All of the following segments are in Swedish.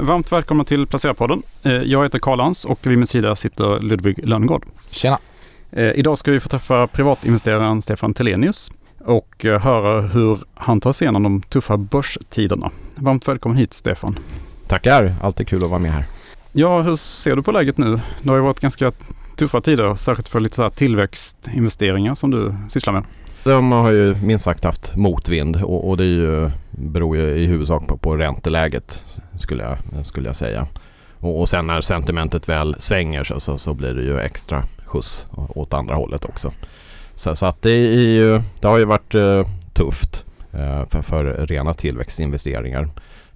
Varmt välkomna till Placerarpodden. Eh, jag heter Karl Hans och vid min sida sitter Ludvig Lönngård. Tjena! Eh, idag ska vi få träffa privatinvesteraren Stefan Telenius och eh, höra hur han tar sig igenom de tuffa börstiderna. Varmt välkommen hit Stefan. Tackar, alltid kul att vara med här. Ja, hur ser du på läget nu? Det har ju varit ganska tuffa tider, särskilt för lite så här tillväxtinvesteringar som du sysslar med. De har ju minst sagt haft motvind och, och det är ju, beror ju i huvudsak på, på ränteläget skulle jag, skulle jag säga. Och, och sen när sentimentet väl svänger så, så, så, blir det ju extra skjuts åt andra hållet också. Så, så att det, är ju, det har ju varit uh, tufft uh, för, för rena tillväxtinvesteringar.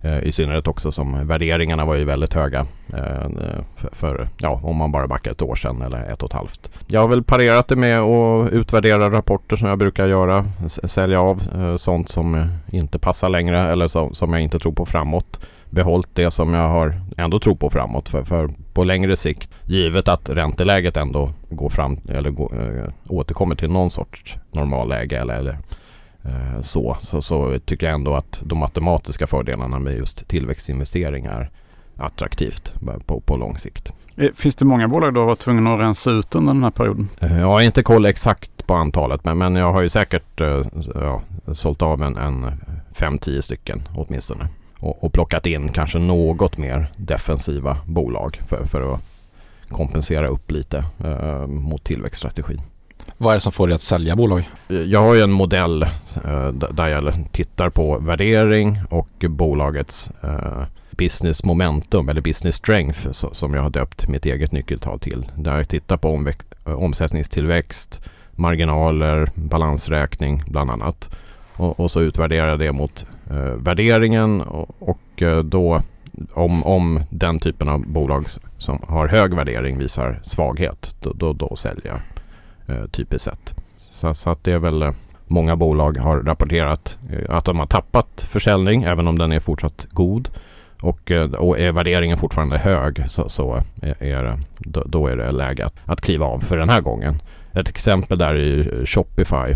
Eh, I synnerhet också som värderingarna var ju väldigt höga eh, för, för, ja, om man bara backar ett år sedan eller ett och ett halvt. Jag har väl parerat det med att utvärdera rapporter som jag brukar göra. Sälja av eh, sånt som inte passar längre eller som, som jag inte tror på framåt. Behållt det som jag har ändå tror på framåt. För, för på längre sikt, givet att ränteläget ändå går fram eller går, återkommer till någon sorts normalläge eller, eller så, så, så tycker jag ändå att de matematiska fördelarna med just tillväxtinvestering är attraktivt på, på lång sikt. Eh, finns det många bolag du har varit tvungen att rensa ut under den här perioden? Eh, jag har inte koll exakt på antalet men, men jag har ju säkert ja, sålt av en, en 5-10 stycken åtminstone. Och, och plockat in kanske något mer defensiva bolag för, för att kompensera upp lite eh, mot tillväxtstrategin. Vad är det som får dig att sälja bolag? Jag har ju en modell eh, där jag tittar på värdering och bolagets eh, business momentum eller business strength som jag har döpt mitt eget nyckeltal till. Där jag tittar på eh, omsättningstillväxt, marginaler, balansräkning bland annat. Och, och så utvärderar jag det mot eh, värderingen och, och eh, då om, om den typen av bolag som har hög värdering visar svaghet, då, då, då säljer jag eh, typiskt sett. Så, så, att det är väl eh, många bolag har rapporterat eh, att de har tappat försäljning även om den är fortsatt god. Och, eh, och är värderingen fortfarande hög så, så är, det då, då är det läge att, att kliva av för den här gången. Ett exempel där är Shopify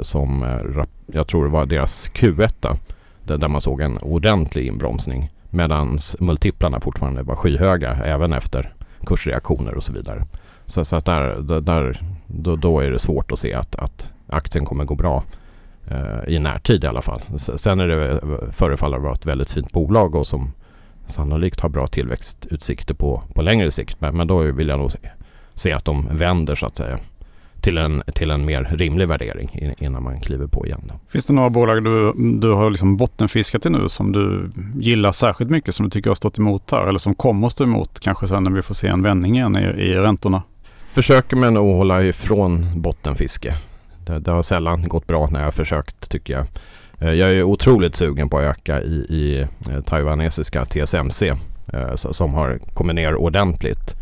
som jag tror var deras Q1 där man såg en ordentlig inbromsning medan multiplarna fortfarande var skyhöga även efter kursreaktioner och så vidare. Så, så att där, där då, då, är det svårt att se att, att aktien kommer gå bra eh, i närtid i alla fall. Sen är det, förefaller vara ett väldigt fint bolag och som sannolikt har bra tillväxtutsikter på, på längre sikt. Men, men då vill jag nog se, se att de vänder så att säga till en, till en mer rimlig värdering innan man kliver på igen. Då. Finns det några bolag du, du har liksom bottenfiskat i nu som du gillar särskilt mycket som du tycker har stått emot här eller som kommer att stå emot kanske sen när vi får se en vändning igen i, i räntorna? Försöker man nog hålla ifrån bottenfiske. Det, det har sällan gått bra när jag har försökt tycker jag. Eh, jag är otroligt sugen på att öka i, i eh, taiwanesiska TSMC eh, som har kommit ner ordentligt.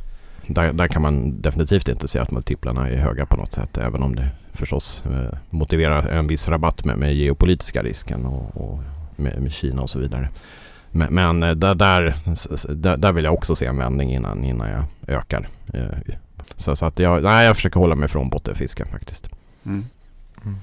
Där, där, kan man definitivt inte se att multiplarna är höga på något sätt även om det förstås motiverar en viss rabatt med, med geopolitiska risken och, och med, med, Kina och så vidare. Men, men där, där, där, vill jag också se en vändning innan, innan jag ökar så, så, att jag, nej, jag försöker hålla mig från bottenfisken faktiskt. Mm. Mm.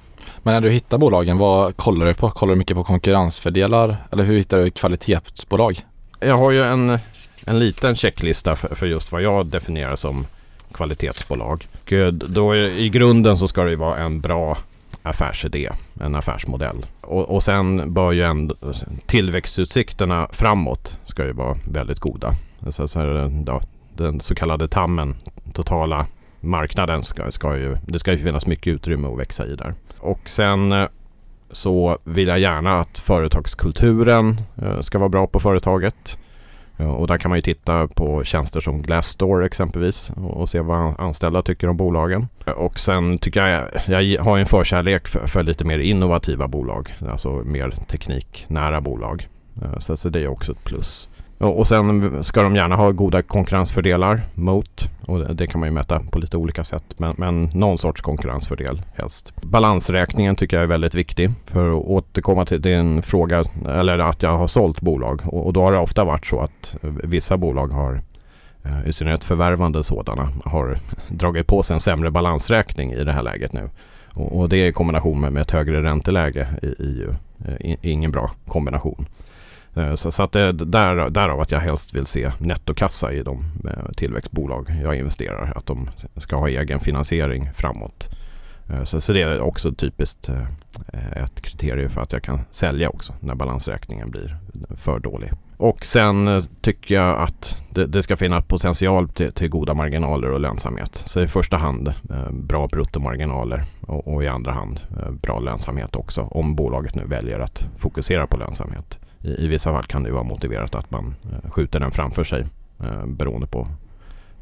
Men när du hittar bolagen, vad kollar du på? Kollar du mycket på konkurrensfördelar eller hur hittar du kvalitetsbolag? Jag har ju en, en liten checklista för, för just vad jag definierar som kvalitetsbolag. Och då är, I grunden så ska det vara en bra affärsidé, en affärsmodell. Och, och sen bör ju ändå tillväxtutsikterna framåt ska ju vara väldigt goda. Så, så, ja, den så kallade tammen, totala marknaden, ska, ska ju, det ska ju finnas mycket utrymme att växa i där. Och sen eh, så vill jag gärna att företagskulturen eh, ska vara bra på företaget. Och där kan man ju titta på tjänster som Glassdoor exempelvis och se vad anställda tycker om bolagen. Och sen tycker jag, jag har en förkärlek för, för lite mer innovativa bolag, alltså mer tekniknära bolag. Eh, så, så det är också ett plus. Och sen ska de gärna ha goda konkurrensfördelar mot och det kan man ju mäta på lite olika sätt men, men någon sorts konkurrensfördel helst. Balansräkningen tycker jag är väldigt viktig för att återkomma till din fråga eller att jag har sålt bolag och, och då har det ofta varit så att vissa bolag har eh, i synnerhet förvärvande sådana har dragit på sig en sämre balansräkning i det här läget nu. Och, och det i kombination med, med ett högre ränteläge i EU, eh, ingen bra kombination. Eh, så, så att det, där, därav att jag helst vill se nettokassa i de eh, tillväxtbolag jag investerar. Att de ska ha egen finansiering framåt. Eh, så, så det är också typiskt ett kriterium för att jag kan sälja också när balansräkningen blir för dålig. Och sen tycker jag att det, det ska finnas potential till, till, goda marginaler och lönsamhet. Så i första hand bra bruttomarginaler och, och i andra hand bra lönsamhet också. Om bolaget nu väljer att fokusera på lönsamhet i, i vissa fall kan det vara motiverat att man eh, skjuter den framför sig eh, beroende på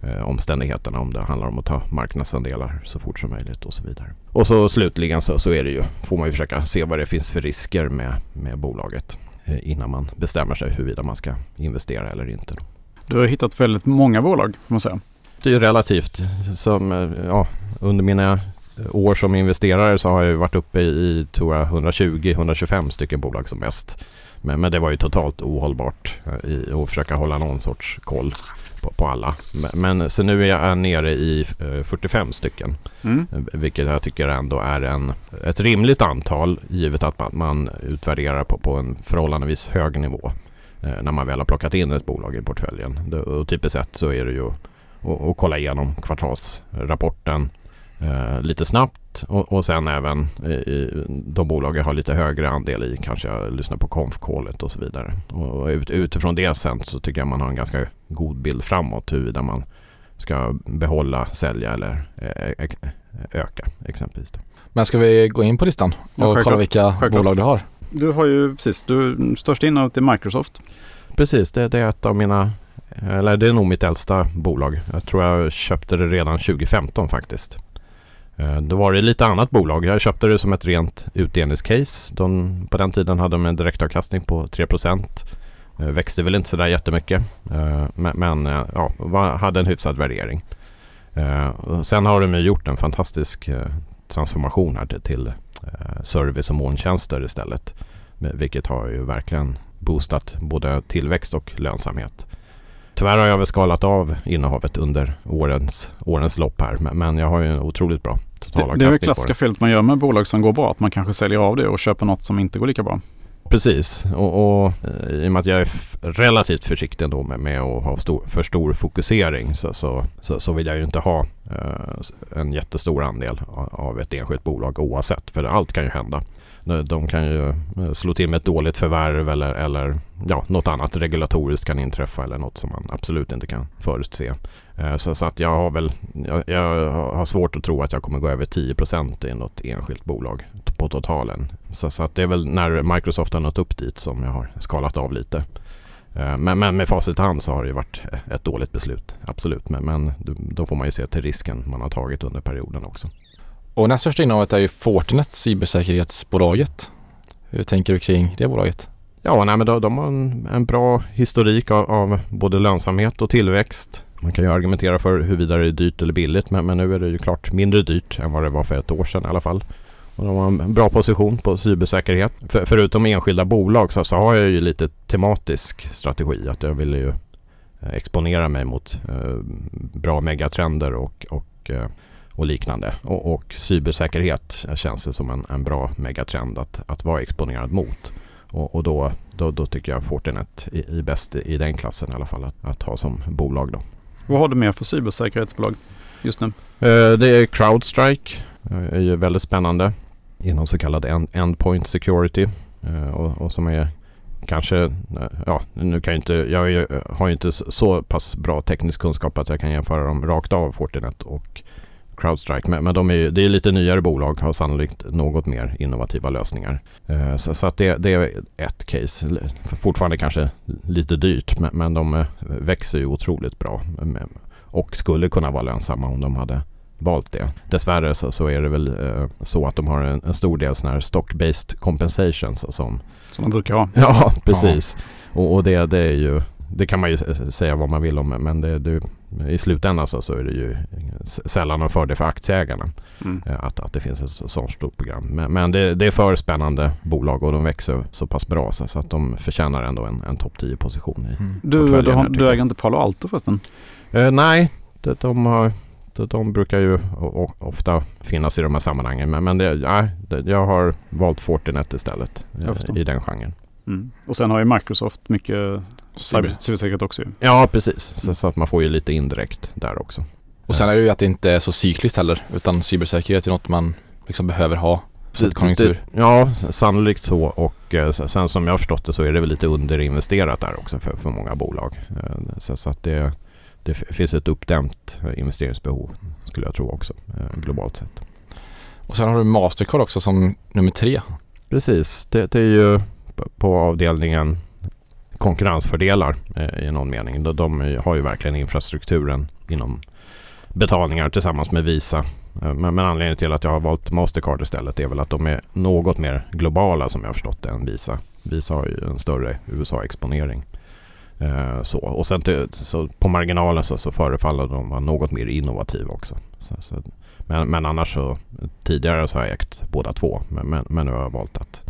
eh, omständigheterna om det handlar om att ta marknadsandelar så fort som möjligt och så vidare. Och så slutligen så, så är det ju, får man ju försöka se vad det finns för risker med, med bolaget innan man bestämmer sig huruvida man ska investera eller inte. Du har hittat väldigt många bolag, får man säga. Det är ju relativt. Som, ja, under mina år som investerare så har jag varit uppe i 120-125 stycken bolag som mest. Men, men det var ju totalt ohållbart eh, i, att försöka hålla någon sorts koll på, på alla. Men, men så nu är jag nere i 45 eh, stycken. Mm. Eh, vilket jag tycker ändå är en, ett rimligt antal givet att man, man utvärderar på, på en förhållandevis hög nivå. när man väl har plockat in ett bolag i portföljen. Och typiskt sett så är det ju att kolla igenom kvartalsrapporten lite snabbt och, och sen även i, de bolag jag har lite högre andel i kanske jag lyssnar på konf-callet och så vidare. Och ut, utifrån det sen så tycker jag man har en ganska god bild framåt huruvida man ska behålla, sälja eller eh, öka exempelvis. Men ska vi gå in på listan och ja, kolla vilka självklart. bolag du har? Du har ju precis, du största innehavet är Microsoft. Precis, det, det, är ett av mina, eller det är nog mitt äldsta bolag. Jag tror jag köpte det redan 2015 faktiskt. Eh, då var det lite annat bolag. Jag köpte det som ett rent utdelningscase. De, på den tiden hade de en direktavkastning på 3 eh, Växte väl inte sådär jättemycket. Eh, men, ja, hade en hyfsad värdering. Sen har de gjort en fantastisk transformation här till, till service och molntjänster istället. Vilket har ju verkligen boostat både tillväxt och lönsamhet. Tyvärr har jag väl skalat av innehavet under årens, årens lopp här. Men jag har ju en otroligt bra totala Det, det är väl klassiska felet man gör med bolag som går bra. Att man kanske säljer av det och köper något som inte går lika bra. Precis och, och eh, i och med att jag är relativt försiktig ändå med, med att ha stor, för stor fokusering så, så, så, så, vill jag ju inte ha uh, en jättestor andel av ett enskilt bolag oavsett. För allt kan ju hända. De kan ju eh, slå till med ett dåligt förvärv eller, eller ja, något annat regulatoriskt kan inträffa eller något som man absolut inte kan förutse. Eh, så, så att jag har väl jag, jag, har svårt att tro att jag kommer gå över 10% i något enskilt bolag på totalen. Så, så att det är väl när Microsoft har nått upp dit som jag har skalat av lite. Eh, men, men med facit i hand så har det ju varit ett dåligt beslut. Absolut. Men, men då får man ju se till risken man har tagit under perioden också. Och näst största innehavet är ju Fortinet, cybersäkerhetsbolaget. Hur tänker du kring det bolaget? Ja, nej, men de, de har en, en, bra historik av, av, både lönsamhet och tillväxt. Man kan ju argumentera för huruvida det är dyrt eller billigt men, men nu är det ju klart mindre dyrt än vad det var för ett år sedan i alla fall. Och de har en bra position på cybersäkerhet. För, förutom enskilda bolag så, så, har jag ju lite tematisk strategi. Att jag vill ju eh, exponera mig mot eh, bra megatrender och, och eh, och liknande. Och, och cybersäkerhet känns det som en, en bra megatrend att, att vara exponerad mot. Och, och då, då, då, tycker jag Fortinet är, bäst i den klassen i alla fall att, att ha som bolag. Då. Vad har du mer för cybersäkerhetsbolag just nu? Eh, det är Crowdstrike. Det är ju väldigt spännande inom så kallad end endpoint security. Eh, och, och, som är kanske, ja nu kan jag inte, jag har ju inte så pass bra teknisk kunskap att jag kan jämföra dem rakt av Fortinet och Crowdstrike. Men, men de är, det är lite nyare bolag, har sannolikt något mer innovativa lösningar. Eh, så, så att det, det, är ett case. Fortfarande kanske lite dyrt men, men de eh, växer ju otroligt bra. Och skulle kunna vara lönsamma om de hade valt det. Dessvärre så, så är det väl eh, så att de har en, en stor del sådana här stock-based compensations som, som de brukar ha. Ja, precis. Ja. Och, och det, det är ju det kan man ju säga vad man vill om men det, det, i slutändan så, så är det ju sällan en fördel för aktieägarna mm. Eh, att, att det finns ett sådant stort program. Men, men det, det, är för spännande bolag och de växer så pass bra så, så att de förtjänar ändå en, en topp 10 position i mm. Du, du, har, du äger inte Palo Alto förresten? Eh, nej, det, de, har, de, de brukar ju ofta finnas i de här sammanhangen. Men, men det, nej, det, jag har valt Fortinet istället eh, i den genren. Mm. Och sen har ju Microsoft mycket cyber, Cyber. cybersäkerhet också ju. Ja, precis. Så, så att man får ju lite indirekt där också. Och sen är det ju att det inte är så cykliskt heller utan cybersäkerhet är något man liksom behöver ha konjunktur. Ja, sannolikt så och eh, sen som jag har förstått det så är det väl lite underinvesterat där också för, för många bolag. Eh, så, så att det, det finns ett uppdämt eh, investeringsbehov skulle jag tro också globalt sett. Och sen har du Mastercard också som nummer tre. Precis, det, det är ju på avdelningen konkurrensfördelar eh, i någon mening. De, de har ju verkligen infrastrukturen inom betalningar tillsammans med Visa. Eh, men, men anledningen till att jag har valt Mastercard istället är väl att de är något mer globala som jag har förstått det än Visa. Visa har ju en större USA-exponering. Eh, så. Och sen till, så på marginalen så, så förefaller de vara något mer innovativa också. Så, så, men, men annars så tidigare så har jag ägt båda två. Men, men, men nu har jag valt att,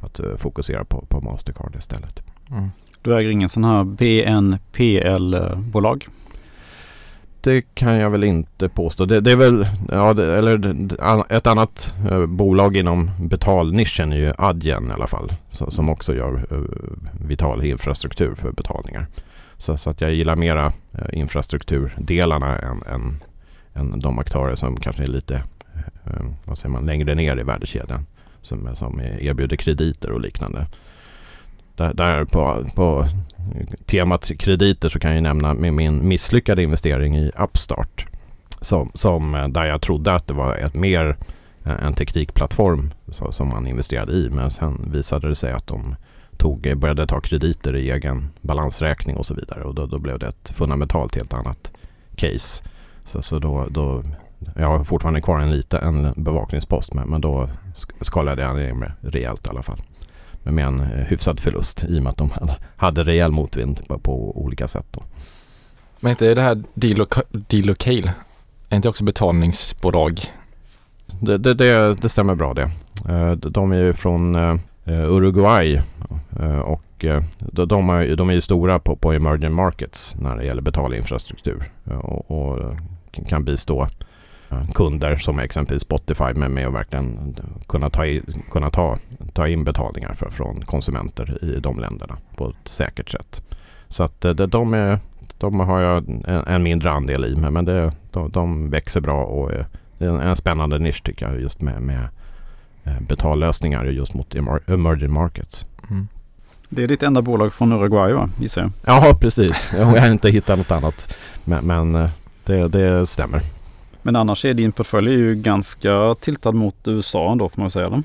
att eh, fokusera på, på Mastercard istället. Mm. Du äger ingen sån här BNPL-bolag? det kan jag väl inte påstå. Det, det är väl, ja, det, eller ett annat eh, bolag inom betalnischen är ju Adyen i alla fall. Så, som också gör eh, vital infrastruktur för betalningar. Så, så, att jag gillar mera eh, infrastrukturdelarna än, än, än de aktörer som kanske är lite eh, vad säger man, längre ner i värdekedjan. Som, som erbjuder krediter och liknande. Där, där på, på temat krediter så kan jag nämna med min misslyckade investering i Upstart. Som, som, eh, där jag trodde att det var ett mer eh, en teknikplattform så, som man investerade i. Men sen visade det sig att de tog, eh, började ta krediter i egen balansräkning och så vidare. Och då, då blev det ett fundamentalt helt annat case. Så, så då, då, jag har fortfarande kvar en liten bevakningspost men, men då skalade jag ner mig rejält i alla fall med en eh, hyfsad förlust i och med att de hade rejäl motvind på, på olika sätt. Då. Men inte är det här Delocale, är inte också betalningsbolag? Det, det, det, det stämmer bra det. Eh, de är ju från eh, Uruguay och de är, de är ju stora på, på emerging markets när det gäller betalinfrastruktur och, och kan bistå kunder som exempelvis Spotify med, med att verkligen kunna ta, i, kunna ta, ta in betalningar för, från konsumenter i de länderna på ett säkert sätt. Så att det, de, är, de har jag en, en mindre andel i men det, de, de växer bra och är en, en spännande nisch tycker jag just med, med eh, betallösningar just mot emerging markets. Mm. Det är ditt enda bolag från Uruguay va, gissar jag? Ja, precis. Jag har inte hittat något annat. Men, men eh, det, det stämmer. Men annars är din portfölj ju ganska tiltad mot USA ändå får man säga det.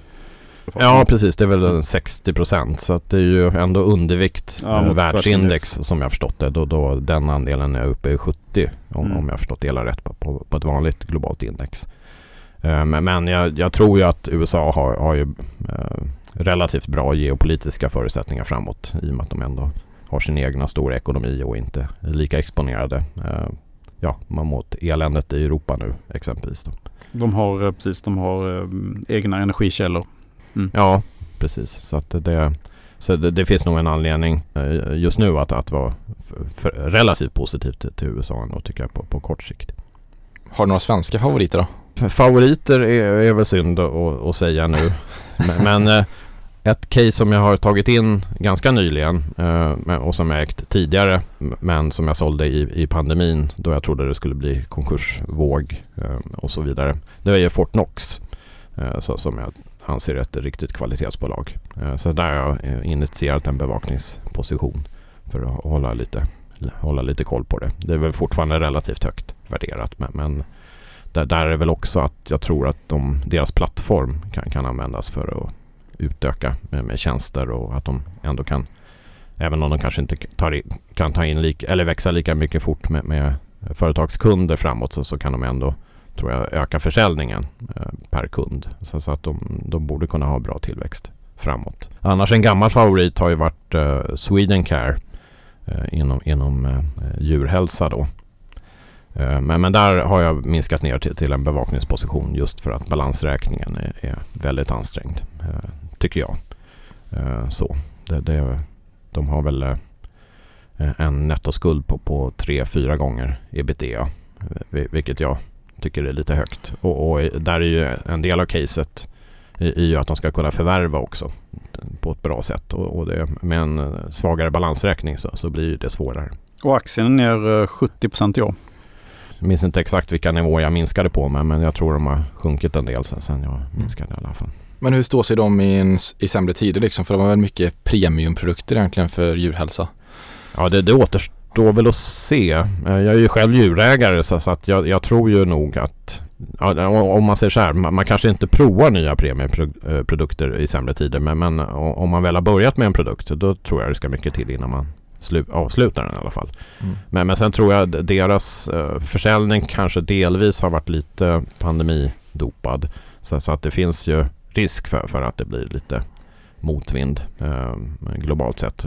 Ja precis, det är väl 60 procent så att det är ju ändå undervikt ja, världsindex som jag förstått det. Då, då den andelen är uppe i 70 om, mm. om jag förstått det hela rätt på, på, på ett vanligt globalt index. Uh, men jag, jag, tror ju att USA har, har ju uh, relativt bra geopolitiska förutsättningar framåt i och med att de ändå har sin egna stora ekonomi och inte är lika exponerade uh, ja, mot eländet i Europa nu exempelvis. Då. De har eh, precis, de har eh, egna energikällor. Mm. Ja, precis. Så, att det, så det, det, finns nog en anledning eh, just nu att, att vara för, relativt positivt till, till USA tycker jag på, på kort sikt. Har du några svenska favoriter då? Favoriter är, är väl synd att, att säga nu. men, men ett case som jag har tagit in ganska nyligen eh, och som jag ägt tidigare men som jag sålde i, i pandemin då jag trodde det skulle bli konkursvåg eh, och så vidare. Det är ju Fortnox eh, så, som jag anser är ett riktigt kvalitetsbolag. Eh, så där har jag eh, initierat en bevakningsposition för att hålla lite, hålla lite koll på det. Det är väl fortfarande relativt högt värderat men, men där, där är väl också att jag tror att de, deras plattform kan, kan användas för att utöka med, med tjänster och att de ändå kan Även om de kanske inte tar kan ta in lika, eller växa lika mycket fort med, med företagskunder framåt så, så kan de ändå tror jag öka försäljningen eh, per kund. Så, så, att de, de borde kunna ha bra tillväxt framåt. Annars en gammal favorit har ju varit eh, Swedencare eh, inom, inom eh, djurhälsa då. Eh, men, men där har jag minskat ner till, till en bevakningsposition just för att balansräkningen är, är väldigt ansträngd. Eh, Eh, tycker jag. Eh, så. Det, det, de har väl eh, en nettoskuld på, på 3-4 gånger ebitda. Vilket jag tycker är lite högt. Och, och, där är ju en del av caset ju att de ska kunna förvärva också på ett bra sätt. Och, och det, med en svagare balansräkning så, så blir det svårare. Och aktien är ner 70 i år. Jag minns inte exakt vilka nivåer jag minskade på men, men jag tror de har sjunkit en del sen, sen jag minskade i alla fall. Men hur står sig de i, en, i sämre tider liksom? För de har väl mycket premiumprodukter egentligen för djurhälsa? Ja, det, det återstår väl att se. Eh, jag är ju själv djurägare så, att jag, jag, tror ju nog att om man säger så här, man, kanske inte provar nya premieprodukter i sämre tider men, men om man väl har börjat med en produkt då tror jag det ska mycket till innan man slu, avslutar den i alla fall. Mm. Men, men sen tror jag deras försäljning kanske delvis har varit lite pandemidopad. Så, så att det finns ju risk för, för att det blir lite motvind eh, globalt sett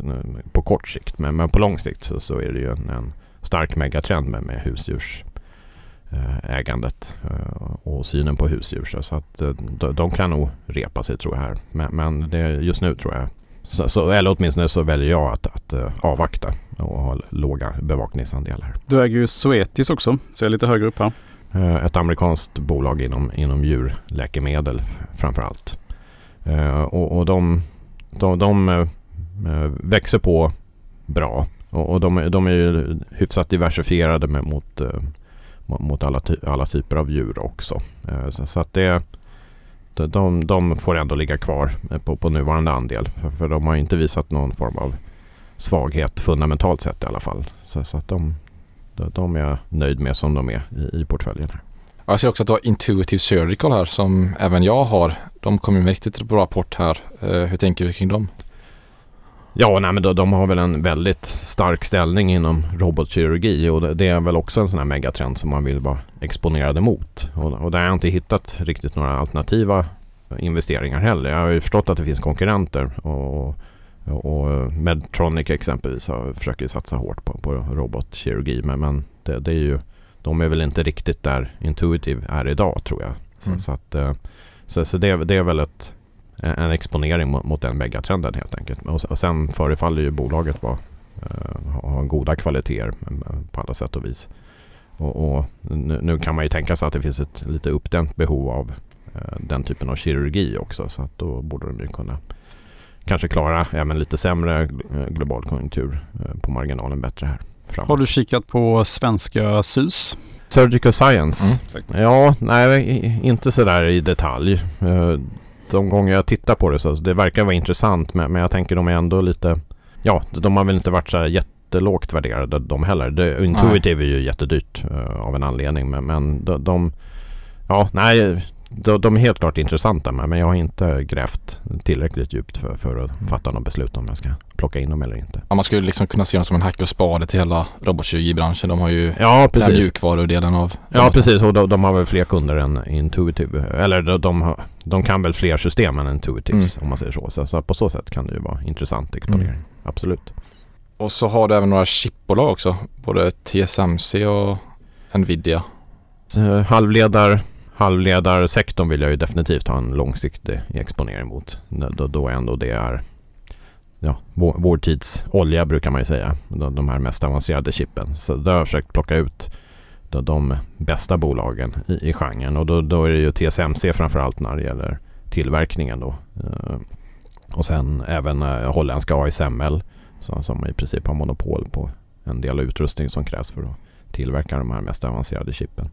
på kort sikt. Men, men på lång sikt så, så är det ju en, en stark megatrend med, med husdjursägandet eh, eh, och synen på husdjur. Så att eh, de, de kan nog repa sig tror jag här. Men, men det, just nu tror jag så, så, eller åtminstone så väljer jag att, att uh, avvakta och ha låga bevakningsandelar. Du äger ju Suetis också, så jag är lite högre upp här. Eh, ett amerikanskt bolag inom, inom djurläkemedel framför allt. Eh, och, och de, de, de eh, växer på bra och, och de, de, är ju hyfsat diversifierade med, mot, mot alla, ty, alla typer av djur också. Så, så att det de, de får ändå ligga kvar på, på nuvarande andel. För, för de har inte visat någon form av svaghet fundamentalt sett i alla fall. Så, så att de, de är jag nöjd med som de är i, i portföljen. Här. Jag ser också att du har Intuitive Surgical här som även jag har. De kommer med riktigt bra rapport här. Uh, hur tänker du kring dem? Ja, nej, men de, de har väl en väldigt stark ställning inom robotkirurgi och det, det, är väl också en sån här megatrend som man vill vara exponerad mot. Och, och där har jag inte hittat riktigt några alternativa investeringar heller. Jag har ju förstått att det finns konkurrenter och, och Medtronic exempelvis har, försöker satsa hårt på, på robotkirurgi men, men det, det, är ju, de är väl inte riktigt där Intuitive är idag tror jag. Mm. Så, så, att, eh, så, så det, det är väl ett en exponering mot, mot den megatrenden helt enkelt. Och, och sen förefaller ju bolaget vara, uh, ha goda kvaliteter på alla sätt och vis. Och, och nu, nu, kan man ju tänka sig att det finns ett lite uppdämt behov av den typen av kirurgi också. Så att då borde de ju kunna kanske klara även lite sämre eh, global konjunktur uh, på marginalen bättre här. Framåt. Har du kikat på svenska SUS? Surgical Science? Mm, ja, nej, inte sådär i detalj de gånger jag tittar på det så det verkar vara intressant men, jag tänker de är ändå lite Ja, de har väl inte varit så här jättelågt värderade de heller. Det, Intuitive är ju jättedyrt uh, av en anledning men, men de, de Ja, nej de, de, är helt klart intressanta men jag har inte grävt tillräckligt djupt för, för att mm. fatta något beslut om jag ska plocka in dem eller inte. Ja, man skulle liksom kunna se dem som en hack och spade till hela robotkirurgibranschen. De har ju ja, precis. den mjukvarudelen av... Ja, precis och de, de, har väl fler kunder än Intuitive. Eller de, de, de kan väl fler system än Intuitives mm. om man säger så. så. så. på så sätt kan det ju vara intressant exponering. Mm. Absolut. Och så har du även några chipbolag också. Både TSMC och Nvidia. Halvledar halvledarsektorn vill jag ju definitivt ha en långsiktig exponering mot. Då, då ändå det är ja, vår, vår tids olja brukar man ju säga. De, de här mest avancerade chippen. Så där har jag försökt plocka ut de, de bästa bolagen i, i genren. Och då, då är det ju TSMC framförallt när det gäller tillverkningen då. Eh, och sen även eh, holländska ASML så, som i princip har monopol på en del utrustning som krävs för att tillverka de här mest avancerade chippen.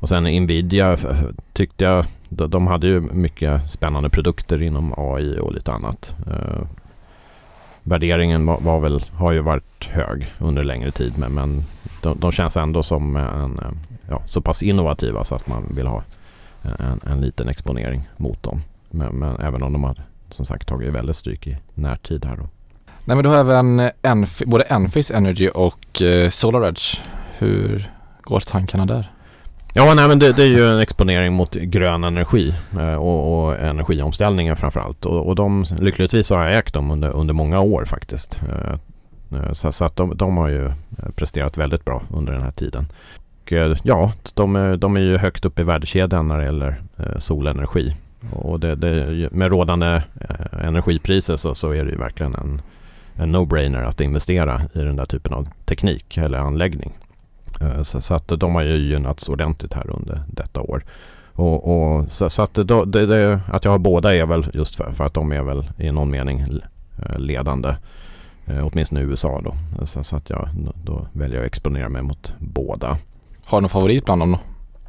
Och sen Nvidia tyckte jag, de hade ju mycket spännande produkter inom AI och lite annat. Eh, värderingen var, var, väl, har ju varit hög under längre tid men, men de, de känns ändå som en, eh, ja, så pass innovativa så att man vill ha en, en liten exponering mot dem. Men, men, även om de har som sagt tagit väldigt stryk i närtid här då. Nej men du har även Enf både Enfis Energy och eh, SolarEdge. Hur går tankarna där? Ja, nej, men det, det, är ju en exponering mot grön energi eh, och, och energiomställningen framförallt. Och, och de, lyckligtvis har jag ägt dem under, under många år faktiskt. Eh, eh, så, så att de, de, har ju presterat väldigt bra under den här tiden. Och, eh, ja, de, de är ju högt upp i värdekedjan när det gäller eh, solenergi. Och det, det, med rådande energipriser så, så är det ju verkligen en, en no-brainer att investera i den där typen av teknik eller anläggning. Eh, så, så, att de har ju gynnats ordentligt här under detta år. Och, och så, så, att, då, det, det, att jag har båda är väl just för, för att de är väl i någon mening eh, ledande. Eh, åtminstone i USA då. Så, så att jag, då väljer jag att exponera mig mot båda. Har du någon favorit bland dem då?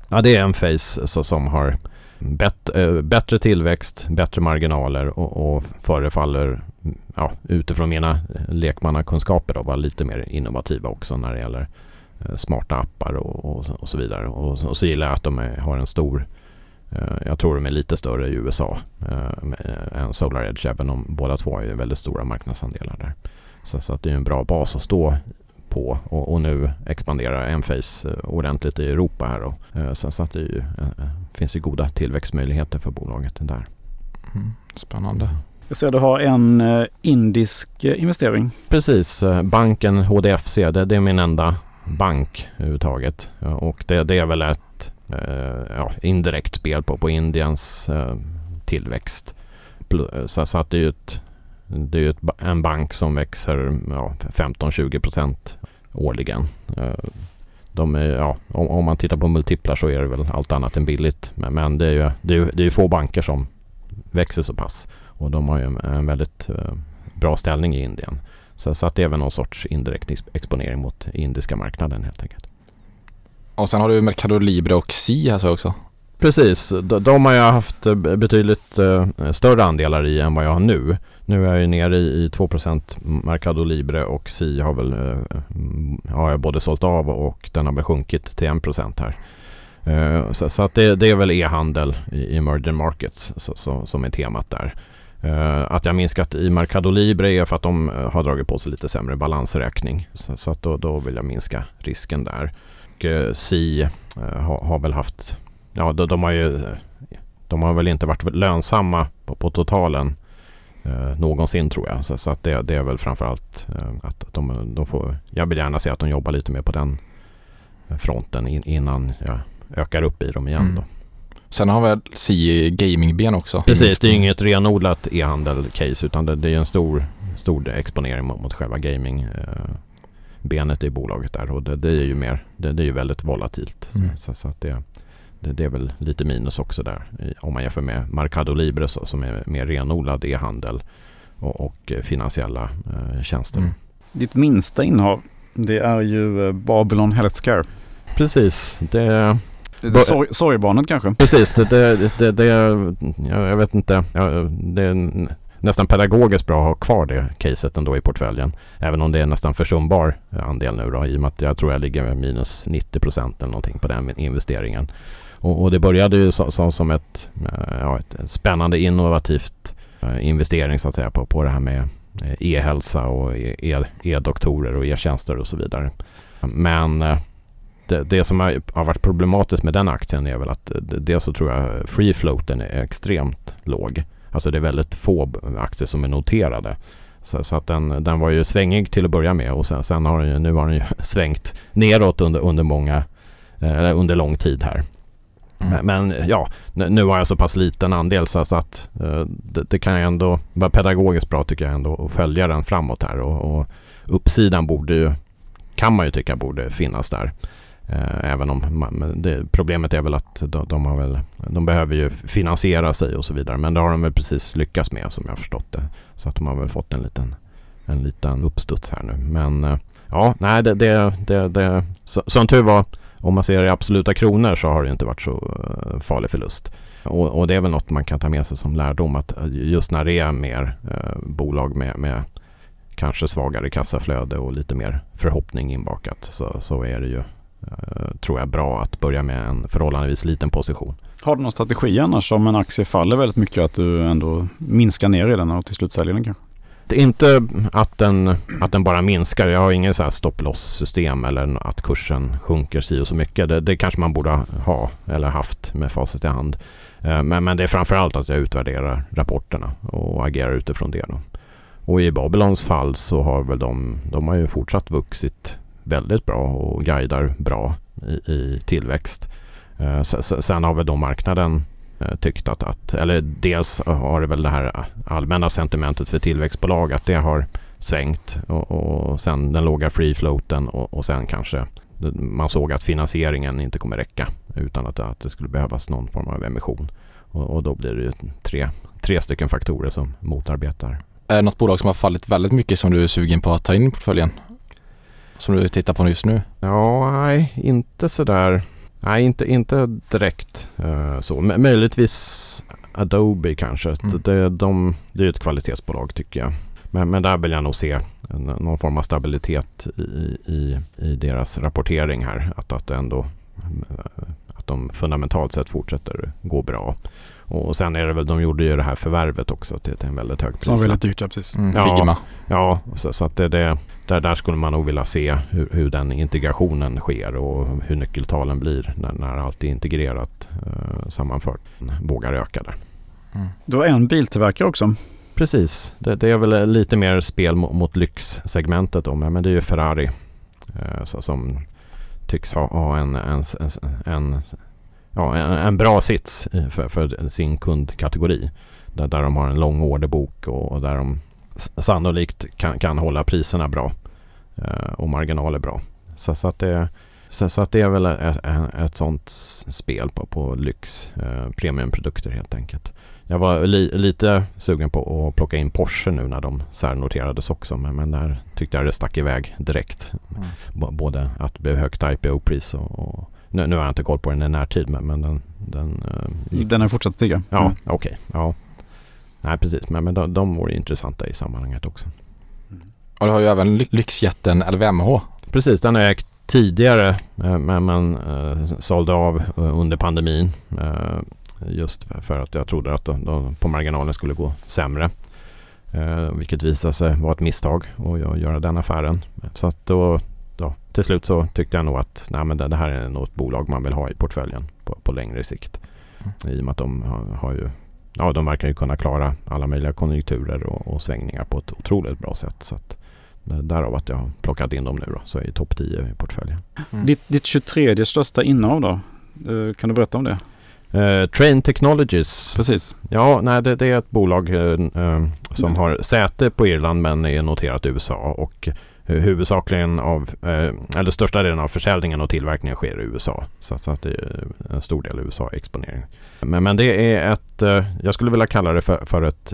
Ja det är en face så, som har bett, äh, bättre tillväxt, bättre marginaler och, och förefaller ja, utifrån mina lekmannakunskaper då vara lite mer innovativa också när det gäller smarta appar och, och, och, så vidare. Och, och så gillar jag att de är, har en stor äh, jag tror de är lite större i USA än SolarEdge även om båda två har väldigt stora marknadsandelar där. Så, så att det är en bra bas att stå på och, och nu expanderar Enphase eh, ordentligt i Europa här. Och, eh, så, så att det ju, eh, finns ju goda tillväxtmöjligheter för bolaget där. Mm, spännande. Jag ser att du har en indisk investering. Precis, banken HDFC det, det är min enda bank överhuvudtaget. Eh, och det, det är väl ett eh, ja, indirekt spel på, på Indiens eh, tillväxt. Så, så att det är ju ett det är ju en bank som växer ja, 15-20 procent årligen. De är, ja, om, om, man tittar på multiplar så är det väl allt annat än billigt. Men, men det är ju det är, det är få banker som växer så pass. Och de har ju en, en väldigt bra ställning i Indien. Så, så att det är väl någon sorts indirekt exponering mot indiska marknaden helt enkelt. Och sen har du Mercado Libre och Si här så också. Precis, de, de har jag haft eh, betydligt uh, större andelar i än vad jag har nu. Nu är jag nere i, i 2 Mercado Libre och Si har väl uh, har jag både sålt av och den har väl sjunkit till 1 här. Så, så, att det, det är väl e-handel i emerging markets så, så, som är temat där. Uh, att jag minskat i Mercado Libre är för att de har dragit på sig lite sämre balansräkning. Så, så att då, då vill jag minska risken där. Och, Si har, har väl haft ja, de, de, har ju de har väl inte varit lönsamma på, på totalen eh, någonsin tror jag. Så, så att det, det, är väl framförallt eh, att de, de får, jag vill gärna se att de jobbar lite mer på den fronten in, innan jag ökar upp i dem igen mm. då. Sen har väl Si gamingben också. Precis, det är inget renodlat e-handel-case utan det, det, är en stor, stor exponering mot, mot själva gaming eh, benet i bolaget där och det, det är ju mer, det, det, är ju väldigt volatilt. Mm. Så, så, att det, det, det, är väl lite minus också där om man jämför med Mercado Libre så, som är mer renodlad e-handel och, och finansiella eh, tjänster. Mm. Ditt minsta innehav det är ju eh, Babylon Healthcare. Precis. Det, Sorg, sorgbarnet kanske? Precis, det, det, det, det jag, vet inte. det är nästan pedagogiskt bra att ha kvar det caset ändå i portföljen. Även om det är nästan försumbar andel nu då i och med att jag tror jag ligger med minus 90 procent eller någonting på den investeringen. Och, och det började ju så, så, som ett, eh, ja, ett spännande innovativt eh, investering så att säga på, på det här med eh, e-hälsa och e, e-doktorer och e-tjänster och så vidare. Men det, som har varit problematiskt med den aktien är väl att dels så tror jag free floaten är extremt låg. Alltså det är väldigt få aktier som är noterade. Så, så, att den, den var ju svängig till att börja med och sen, sen har den, nu har den ju svängt neråt under, under många, eh, under lång tid här. Mm. Men, ja, nu har jag så pass liten andel så, att uh, det, det, kan ju ändå vara pedagogiskt bra tycker jag ändå att följa den framåt här och, och uppsidan borde ju, kan man ju tycka borde finnas där. Eh, även om man, det, problemet är väl att de, de, har väl, de behöver ju finansiera sig och så vidare. Men det har de väl precis lyckats med som jag har förstått det. Så att de har väl fått en liten, en liten uppstuds här nu. Men eh, ja, nej det, det, det, det så, som tur var om man ser i absoluta kronor så har det inte varit så eh, farlig förlust. Och, och, det är väl något man kan ta med sig som lärdom att just när det är mer eh, bolag med, med kanske svagare kassaflöde och lite mer förhoppning inbakat så, så är det ju tror jag bra att börja med en förhållandevis liten position. Har du någon strategi annars om en aktie faller väldigt mycket att du ändå minskar ner i den och till slut säljer den kanske? inte att den, att den bara minskar. Jag har ingen så här stopp-loss-system eller att kursen sjunker si och så mycket. Det, det kanske man borde ha eller haft med facit i hand. Eh, men, men det är framförallt att jag utvärderar rapporterna och agerar utifrån det. Då. Och i Babylons fall så har väl de, de har ju fortsatt vuxit väldigt bra och guidar bra i, i tillväxt. Eh, sen har väl då marknaden eh, tyckt att, att, eller dels har det väl det här allmänna sentimentet för tillväxtbolag att det har svängt och, och sen den låga free floaten och, och sen kanske man såg att finansieringen inte kommer räcka utan att, att det skulle behövas någon form av emission. Och, och då blir det ju tre, tre stycken faktorer som motarbetar. Är det något bolag som har fallit väldigt mycket som du är sugen på att ta in i portföljen? Som du tittar på just nu? Ja, nej, inte sådär. Nej, inte, inte direkt uh, så. M möjligtvis Adobe kanske. Mm. Det, de, det är ett kvalitetsbolag tycker jag. Men, men där vill jag nog se en, någon form av stabilitet i, i, i deras rapportering här. Att, att, ändå, att de fundamentalt sett fortsätter gå bra. Och sen är det väl, de gjorde ju det här förvärvet också till, till en väldigt hög pris. Som var väldigt dyrt, ja precis. Mm, ja, ja, så, så att det, det, där, där skulle man nog vilja se hur, hur den integrationen sker och hur nyckeltalen blir när, när allt är integrerat eh, sammanfört. Vågar öka där. Mm. Du har en biltillverkare också. Precis, det, det, är väl lite mer spel mot, mot lyxsegmentet då, men det är ju Ferrari eh, så, som tycks ha, ha en, en, en, ja, en, en bra sits för, för sin kundkategori. Där, där de har en lång orderbok och, och där de sannolikt kan, kan hålla priserna bra eh, och marginaler bra. Så, så, att det, så, så, att det är väl ett, ett sånt spel på, på lyx, eh, premiumprodukter helt enkelt. Jag var li, lite sugen på att plocka in Porsche nu när de särnoterades också men, men där tyckte jag det stack iväg direkt. Mm. Både att det blev högt IPO-pris och, och nu, nu har jag inte koll på den i närtid men, men den, den, uh, gick... den har fortsatt stiga. Ja, mm. okej. Okay, ja. Nej, precis. Men, men de, de vore intressanta i sammanhanget också. Och du har ju även lyxjätten LVMH. Precis, den har jag ägt tidigare eh, men man uh, sålde av uh, under pandemin. Just för att jag trodde att de, på marginalen skulle gå sämre. Vilket visade sig vara ett misstag att göra den affären. Så att då, då, till slut så tyckte jag nog att nej, men det, här är något bolag man vill ha i portföljen på, på längre sikt. Mm. I och med att de har, har ju ja, de verkar ju kunna klara alla möjliga konjunkturer och, och svängningar på ett otroligt bra sätt. Så att, därav att jag har plockat in dem nu då, så är i topp 10 i portföljen. Mm. Ditt, ditt 23 största innehav då? Eh, kan du berätta om det? Uh, Train Technologies. Precis. Ja, nej, det, det är ett bolag uh, uh, som mm. har säte på Irland men är noterat i USA och huvudsakligen av, eller största delen av försäljningen och tillverkningen sker i USA. Så, så att det är en stor del USA-exponering. Men, men det är ett, jag skulle vilja kalla det för, för ett,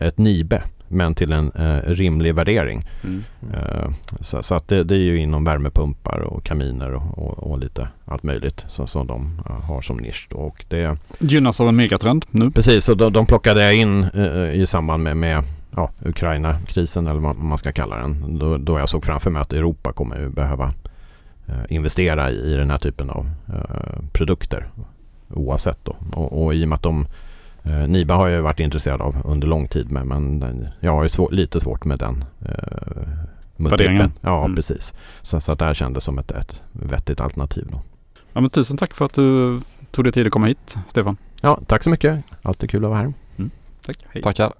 ett NIBE men till en eh, rimlig värdering. Mm. Eh, så, så, att det, det, är ju inom värmepumpar och kaminer och, och, och lite allt möjligt så, som de uh, har som nisch. Då. Och det gynnas av en megatrend nu. Precis, och de, de plockade jag in uh, i samband med, med ja, Ukraina-krisen eller vad man ska kalla den. Då, då jag såg framför mig att Europa kommer ju behöva uh, investera i, i den här typen av produkter oavsett då. Och, och i och med att de Eh, Niba har jag varit intresserad av under lång tid men, men jag har ju svår, lite svårt med den eh, Värderingen? Ja, mm. precis. Så, så att det här kändes som ett, ett vettigt alternativ. Då. Ja, men tusen tack för att du tog dig tid att komma hit, Stefan. Ja, tack så mycket. Alltid kul att vara här. Mm. Tack. Hej. Tackar.